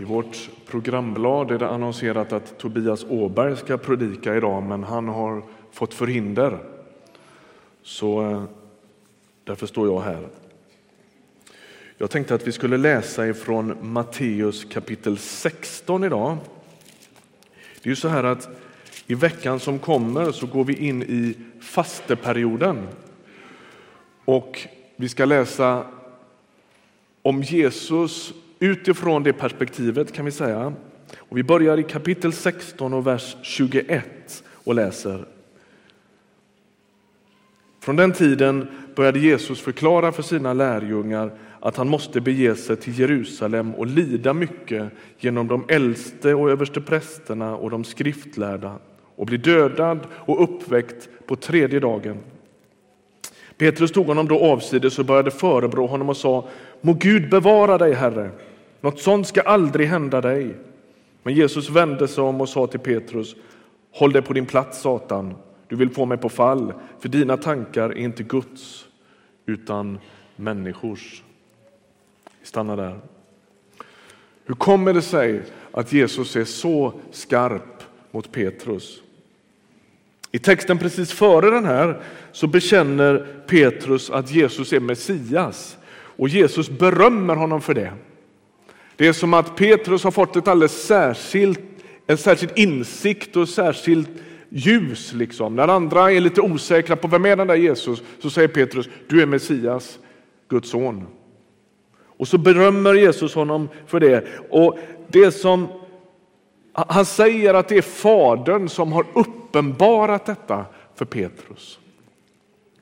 I vårt programblad är det annonserat att Tobias Åberg ska predika idag, men han har fått förhinder. Så eh, därför står jag här. Jag tänkte att vi skulle läsa ifrån Matteus kapitel 16 idag. Det är ju så här att i veckan som kommer så går vi in i fasteperioden. Och vi ska läsa om Jesus utifrån det perspektivet kan vi säga. Och vi börjar i kapitel 16 och vers 21 och läser. Från den tiden började Jesus förklara för sina lärjungar att han måste bege sig till Jerusalem och lida mycket genom de äldste och översteprästerna och de skriftlärda och bli dödad och uppväckt på tredje dagen. Petrus tog honom då avsides och började förebrå honom och sa Må Gud bevara dig, Herre. Något sånt ska aldrig hända dig. Men Jesus vände sig om och sa till Petrus Håll dig på din plats, Satan. Du vill få mig på fall, för dina tankar är inte Guds utan människors. Vi stannar där. Hur kommer det sig att Jesus är så skarp mot Petrus? I texten precis före den här så bekänner Petrus att Jesus är Messias och Jesus berömmer honom för det. Det är som att Petrus har fått ett alldeles särskilt, en särskild insikt och särskilt ljus. Liksom. När andra är lite osäkra på vem är den där Jesus så säger Petrus, du är Messias, Guds son. Och så berömmer Jesus honom för det. Och det som han säger att det är Fadern som har uppenbarat detta för Petrus.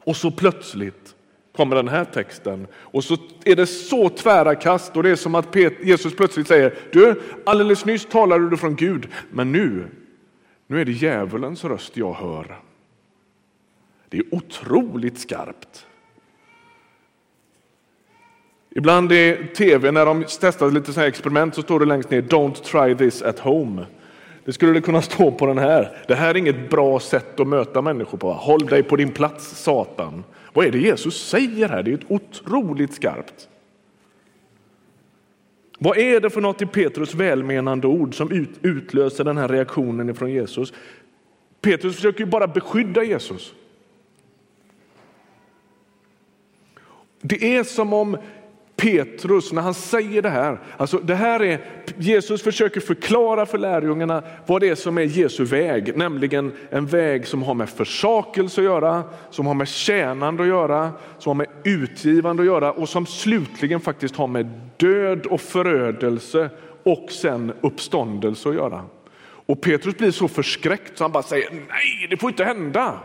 Och så plötsligt kommer den här texten och så är det så tvära kast och det är som att Jesus plötsligt säger du, alldeles nyss talade du från Gud, men nu, nu är det djävulens röst jag hör. Det är otroligt skarpt. Ibland i tv när de testar lite sådana experiment så står det längst ner Don't try this at home. Det skulle det kunna stå på den här. Det här är inget bra sätt att möta människor på. Håll dig på din plats Satan. Vad är det Jesus säger här? Det är ett otroligt skarpt. Vad är det för något i Petrus välmenande ord som utlöser den här reaktionen från Jesus? Petrus försöker ju bara beskydda Jesus. Det är som om Petrus, när han säger det här, alltså det här är, Jesus försöker förklara för lärjungarna vad det är som är Jesu väg, nämligen en väg som har med försakelse att göra, som har med tjänande att göra, som har med utgivande att göra och som slutligen faktiskt har med död och förödelse och sen uppståndelse att göra. Och Petrus blir så förskräckt så han bara säger nej, det får inte hända.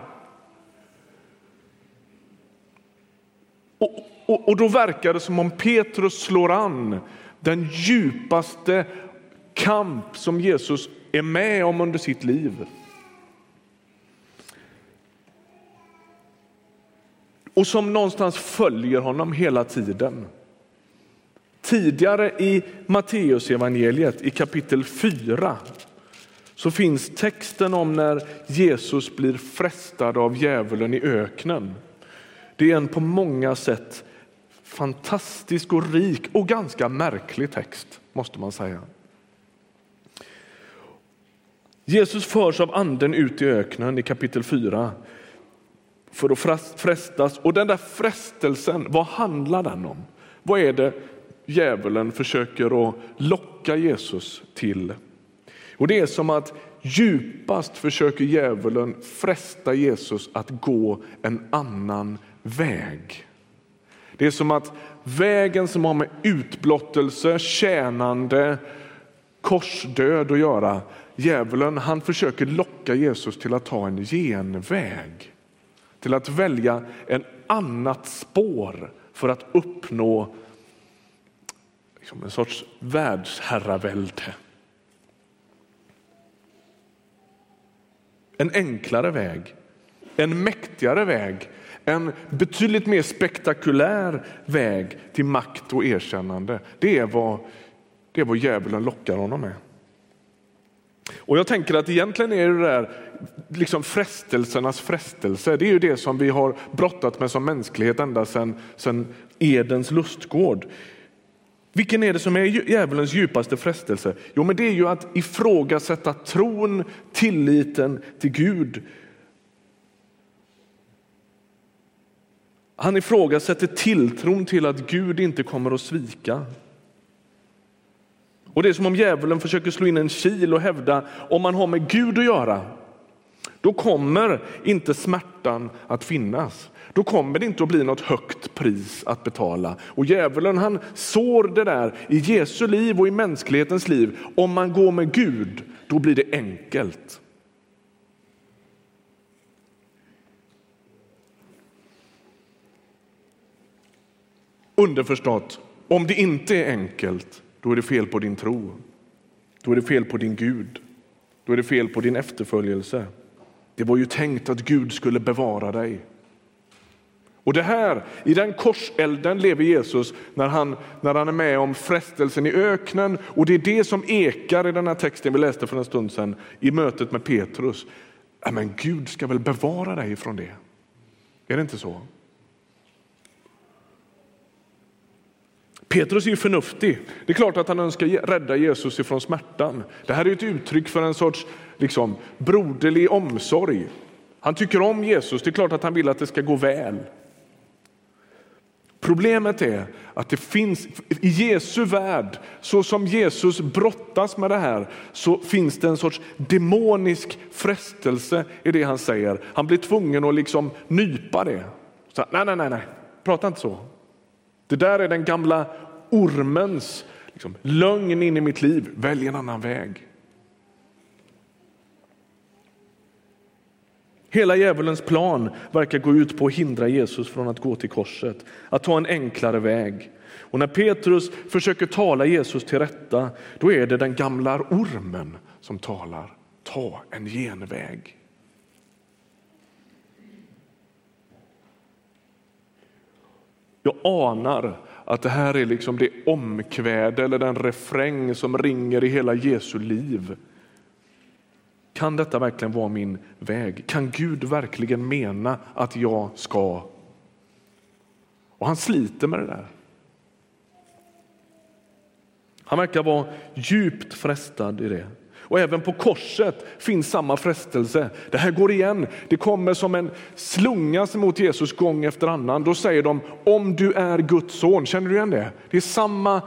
Och, och, och då verkar det som om Petrus slår an den djupaste kamp som Jesus är med om under sitt liv. Och som någonstans följer honom hela tiden. Tidigare i Matteusevangeliet i kapitel 4 så finns texten om när Jesus blir frestad av djävulen i öknen. Det är en på många sätt fantastisk och rik och ganska märklig text måste man säga. Jesus förs av anden ut i öknen i kapitel 4 för att frestas. Och den där frestelsen, vad handlar den om? Vad är det djävulen försöker att locka Jesus till? Och Det är som att djupast försöker djävulen fresta Jesus att gå en annan väg. Det är som att vägen som har med utblottelse, tjänande, korsdöd att göra, djävulen han försöker locka Jesus till att ta en genväg. Till att välja en annat spår för att uppnå liksom en sorts världsherravälde. En enklare väg, en mäktigare väg en betydligt mer spektakulär väg till makt och erkännande. Det är vad, det är vad djävulen lockar honom med. Och jag tänker att egentligen är det där liksom frestelsernas frestelse. Det är ju det som vi har brottat med som mänsklighet ända sedan, sedan Edens lustgård. Vilken är det som är djävulens djupaste frestelse? Jo, men det är ju att ifrågasätta tron, tilliten till Gud. Han ifrågasätter tilltron till att Gud inte kommer att svika. Och Det är som om djävulen försöker slå in en kil och hävda om man har med Gud att göra, då kommer inte smärtan att finnas. Då kommer det inte att bli något högt pris att betala. Och djävulen han sår det där i Jesu liv och i mänsklighetens liv. Om man går med Gud, då blir det enkelt. Underförstått, om det inte är enkelt, då är det fel på din tro. Då är det fel på din Gud. Då är det fel på din efterföljelse. Det var ju tänkt att Gud skulle bevara dig. Och det här, i den korselden lever Jesus när han, när han är med om frestelsen i öknen. Och det är det som ekar i den här texten vi läste för en stund sedan i mötet med Petrus. Men Gud ska väl bevara dig från det? Är det inte så? Petrus är ju förnuftig. Det är klart att han önskar rädda Jesus ifrån smärtan. Det här är ett uttryck för en sorts liksom, broderlig omsorg. Han tycker om Jesus, det är klart att han vill att det ska gå väl. Problemet är att det finns i Jesu värld, så som Jesus brottas med det här, så finns det en sorts demonisk frestelse i det han säger. Han blir tvungen att liksom nypa det. Så, nej, nej, nej, nej, prata inte så. Det där är den gamla ormens liksom, lögn in i mitt liv. Välj en annan väg. Hela djävulens plan verkar gå ut på att hindra Jesus från att gå till korset, att ta en enklare väg. Och när Petrus försöker tala Jesus till rätta, då är det den gamla ormen som talar. Ta en genväg. Jag anar att det här är liksom det omkväde eller den refräng som ringer i hela Jesu liv. Kan detta verkligen vara min väg? Kan Gud verkligen mena att jag ska? Och han sliter med det där. Han verkar vara djupt frestad i det. Och även på korset finns samma frestelse. Det här går igen. Det kommer som en slunga mot Jesus gång efter annan. Då säger de om du är Guds son. Känner du igen det? Det är samma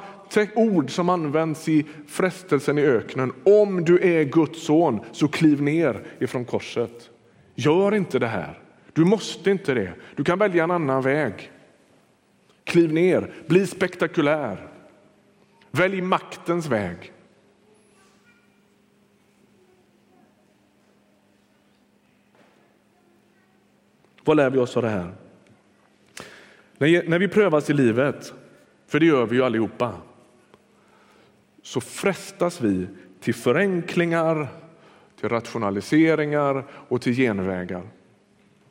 ord som används i frestelsen i öknen. Om du är Guds son så kliv ner ifrån korset. Gör inte det här. Du måste inte det. Du kan välja en annan väg. Kliv ner, bli spektakulär. Välj maktens väg. Vad lär vi oss av det här? När vi prövas i livet, för det gör vi ju allihopa, så frestas vi till förenklingar, till rationaliseringar och till genvägar.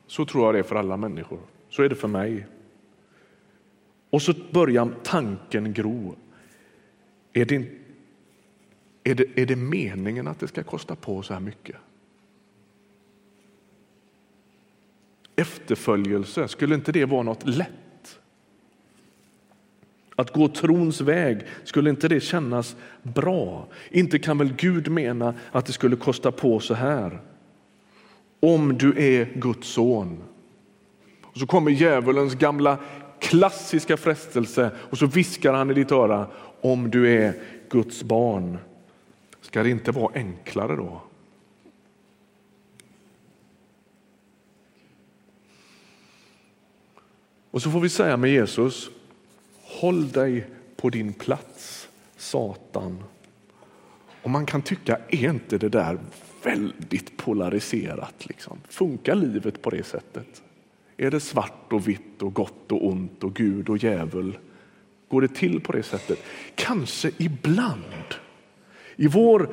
Så tror jag det är för alla människor. Så är det för mig. Och så börjar tanken gro. Är det, är, det, är det meningen att det ska kosta på så här mycket? Efterföljelse, skulle inte det vara något lätt? Att gå trons väg, skulle inte det kännas bra? Inte kan väl Gud mena att det skulle kosta på så här? Om du är Guds son. Och så kommer djävulens gamla klassiska frestelse och så viskar han i ditt öra om du är Guds barn. Ska det inte vara enklare då? Och så får vi säga med Jesus, håll dig på din plats, Satan. Och man kan tycka, är inte det där väldigt polariserat? Liksom? Funkar livet på det sättet? Är det svart och vitt och gott och ont och Gud och djävul? Går det till på det sättet? Kanske ibland. I vår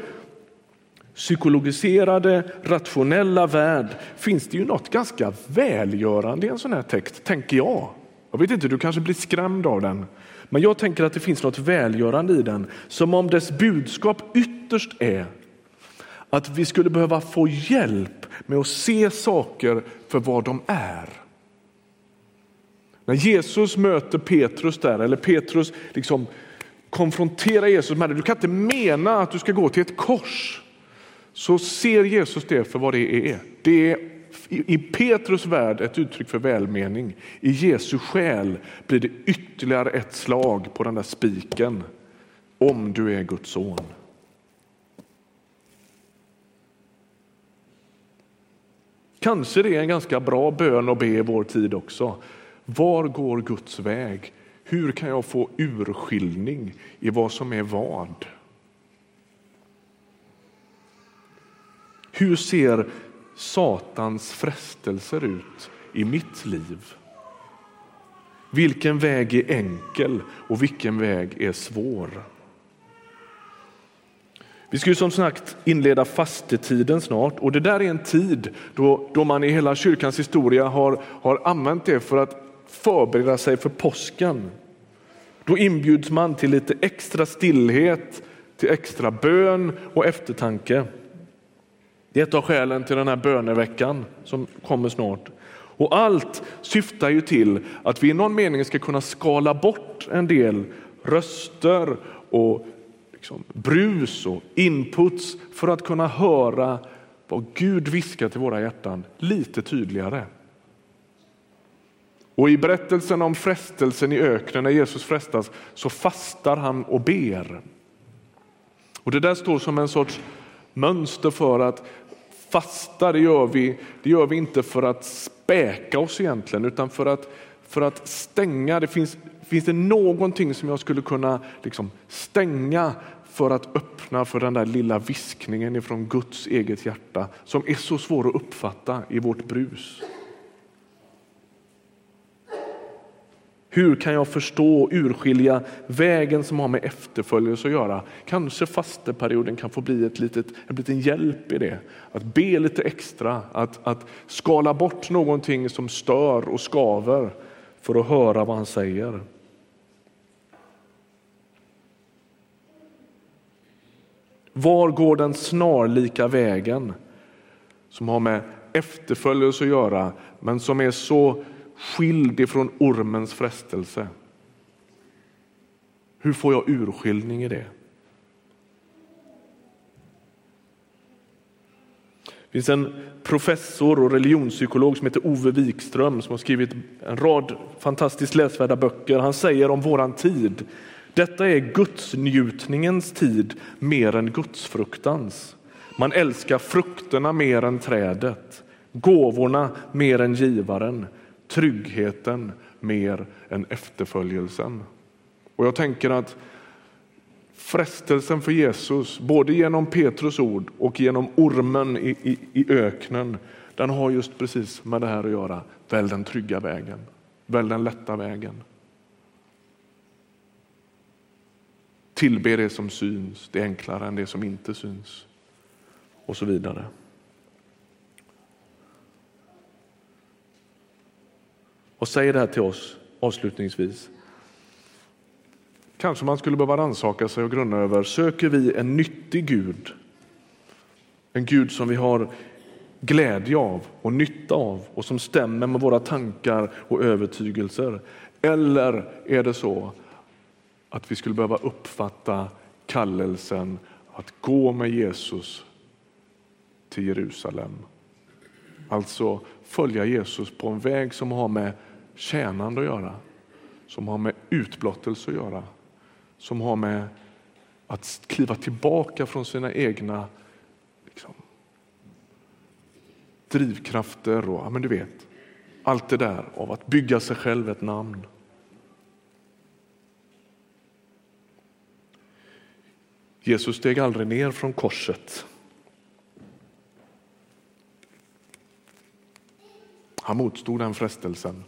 psykologiserade, rationella värld finns det ju något ganska välgörande i en sån här text, tänker jag. Jag vet inte, du kanske blir skrämd av den. Men jag tänker att det finns något välgörande i den, som om dess budskap ytterst är att vi skulle behöva få hjälp med att se saker för vad de är. När Jesus möter Petrus där, eller Petrus liksom konfronterar Jesus med det. Du kan inte mena att du ska gå till ett kors. Så ser Jesus det för vad det är. Det är i Petrus värld ett uttryck för välmening. I Jesu själ blir det ytterligare ett slag på den där spiken. Om du är Guds son. Kanske det är en ganska bra bön att be i vår tid också. Var går Guds väg? Hur kan jag få urskiljning i vad som är vad? Hur ser Satans frestelser ut i mitt liv? Vilken väg är enkel och vilken väg är svår? Vi ska ju som sagt inleda fastetiden snart och det där är en tid då, då man i hela kyrkans historia har, har använt det för att förbereda sig för påsken. Då inbjuds man till lite extra stillhet, till extra bön och eftertanke. Det är ett av skälen till den här böneveckan som kommer snart. Och allt syftar ju till att vi i någon mening ska kunna skala bort en del röster och liksom brus och inputs för att kunna höra vad Gud viskar till våra hjärtan lite tydligare. Och i berättelsen om frestelsen i öknen när Jesus frestas så fastar han och ber. Och Det där står som en sorts mönster för att fasta det gör vi, det gör vi inte för att späka oss egentligen utan för att, för att stänga. Det finns, finns det någonting som jag skulle kunna liksom stänga för att öppna för den där lilla viskningen ifrån Guds eget hjärta som är så svår att uppfatta i vårt brus. Hur kan jag förstå och urskilja vägen som har med efterföljelse att göra? Kanske fasteperioden kan få bli ett litet, en liten hjälp i det. Att be lite extra, att, att skala bort någonting som stör och skaver för att höra vad han säger. Var går den snarlika vägen som har med efterföljelse att göra men som är så skild ifrån ormens frestelse? Hur får jag urskiljning i det? Det finns en professor och religionspsykolog som heter Ove Wikström som har skrivit en rad fantastiskt läsvärda böcker. Han säger om våran tid detta är gudsnjutningens tid mer än gudsfruktans. Man älskar frukterna mer än trädet, gåvorna mer än givaren, tryggheten mer än efterföljelsen. Och jag tänker att frestelsen för Jesus, både genom Petrus ord och genom ormen i, i, i öknen, den har just precis med det här att göra. Välj den trygga vägen, välj den lätta vägen. Tillbe det som syns, det är enklare än det som inte syns. Och så vidare. Och säger det här till oss avslutningsvis. Kanske man skulle behöva rannsaka sig och grunna över, söker vi en nyttig Gud? En Gud som vi har glädje av och nytta av och som stämmer med våra tankar och övertygelser? Eller är det så att vi skulle behöva uppfatta kallelsen att gå med Jesus till Jerusalem. Alltså följa Jesus på en väg som har med tjänande att göra, som har med utblottelse att göra, som har med att kliva tillbaka från sina egna liksom, drivkrafter och ja, men du vet, allt det där av att bygga sig själv ett namn. Jesus steg aldrig ner från korset. Han motstod den frestelsen.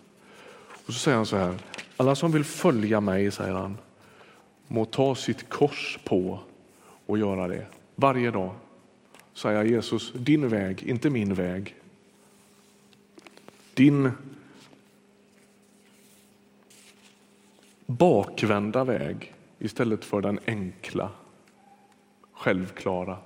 Och så säger han så här, alla som vill följa mig, säger han, må ta sitt kors på och göra det. Varje dag säger Jesus, din väg, inte min väg. Din bakvända väg istället för den enkla självklara.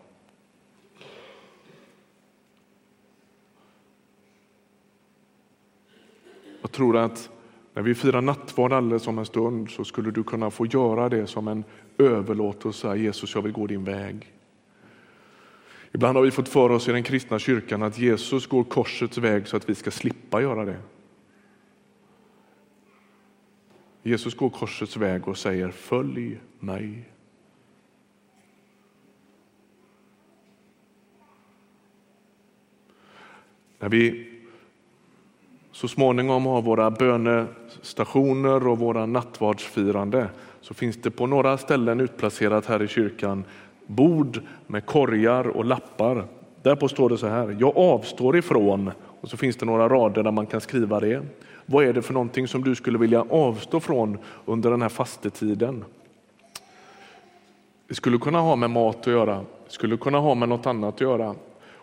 Jag tror att när vi firar nattvard alldeles om en stund så skulle du kunna få göra det som en överlåtelse. Jesus, jag vill gå din väg. Ibland har vi fått för oss i den kristna kyrkan att Jesus går korsets väg så att vi ska slippa göra det. Jesus går korsets väg och säger följ mig. När vi så småningom har våra bönestationer och våra nattvardsfirande så finns det på några ställen utplacerat här i kyrkan bord med korgar och lappar. Därpå står det så här, jag avstår ifrån, och så finns det några rader där man kan skriva det. Vad är det för någonting som du skulle vilja avstå från under den här fastetiden? Det skulle kunna ha med mat att göra, det skulle kunna ha med något annat att göra.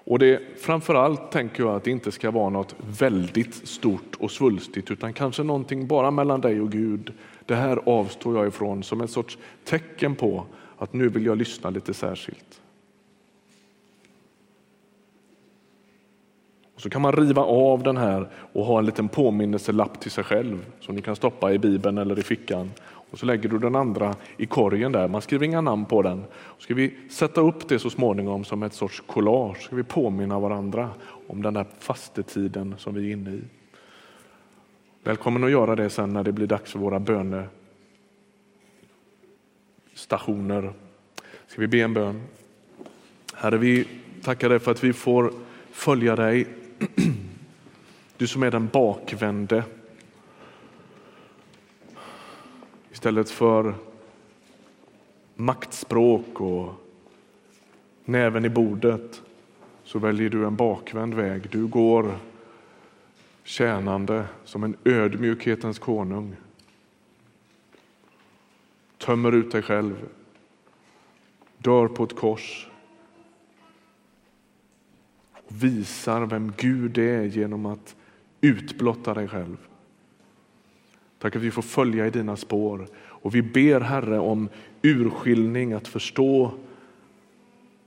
Och det, framförallt tänker jag att det inte ska vara något väldigt stort och svulstigt utan kanske någonting bara mellan dig och Gud. Det här avstår jag ifrån som en sorts tecken på att nu vill jag lyssna lite särskilt. Och så kan man riva av den här och ha en liten påminnelselapp till sig själv som ni kan stoppa i Bibeln eller i fickan. Och så lägger du den andra i korgen där. Man skriver inga namn på den. Ska vi sätta upp det så småningom som ett sorts collage? Ska vi påminna varandra om den där fastetiden som vi är inne i? Välkommen att göra det sen när det blir dags för våra bönestationer. Ska vi be en bön? Herre, vi tackar dig för att vi får följa dig du som är den bakvände. Istället för maktspråk och näven i bordet så väljer du en bakvänd väg. Du går tjänande som en ödmjukhetens konung. Tömmer ut dig själv, dör på ett kors och visar vem Gud är genom att utblotta dig själv. Tack att vi får följa i dina spår och vi ber Herre om urskiljning att förstå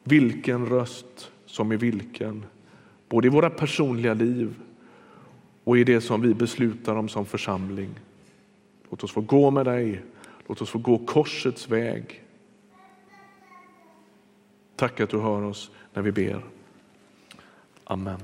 vilken röst som är vilken, både i våra personliga liv och i det som vi beslutar om som församling. Låt oss få gå med dig, låt oss få gå korsets väg. Tack att du hör oss när vi ber. Amen.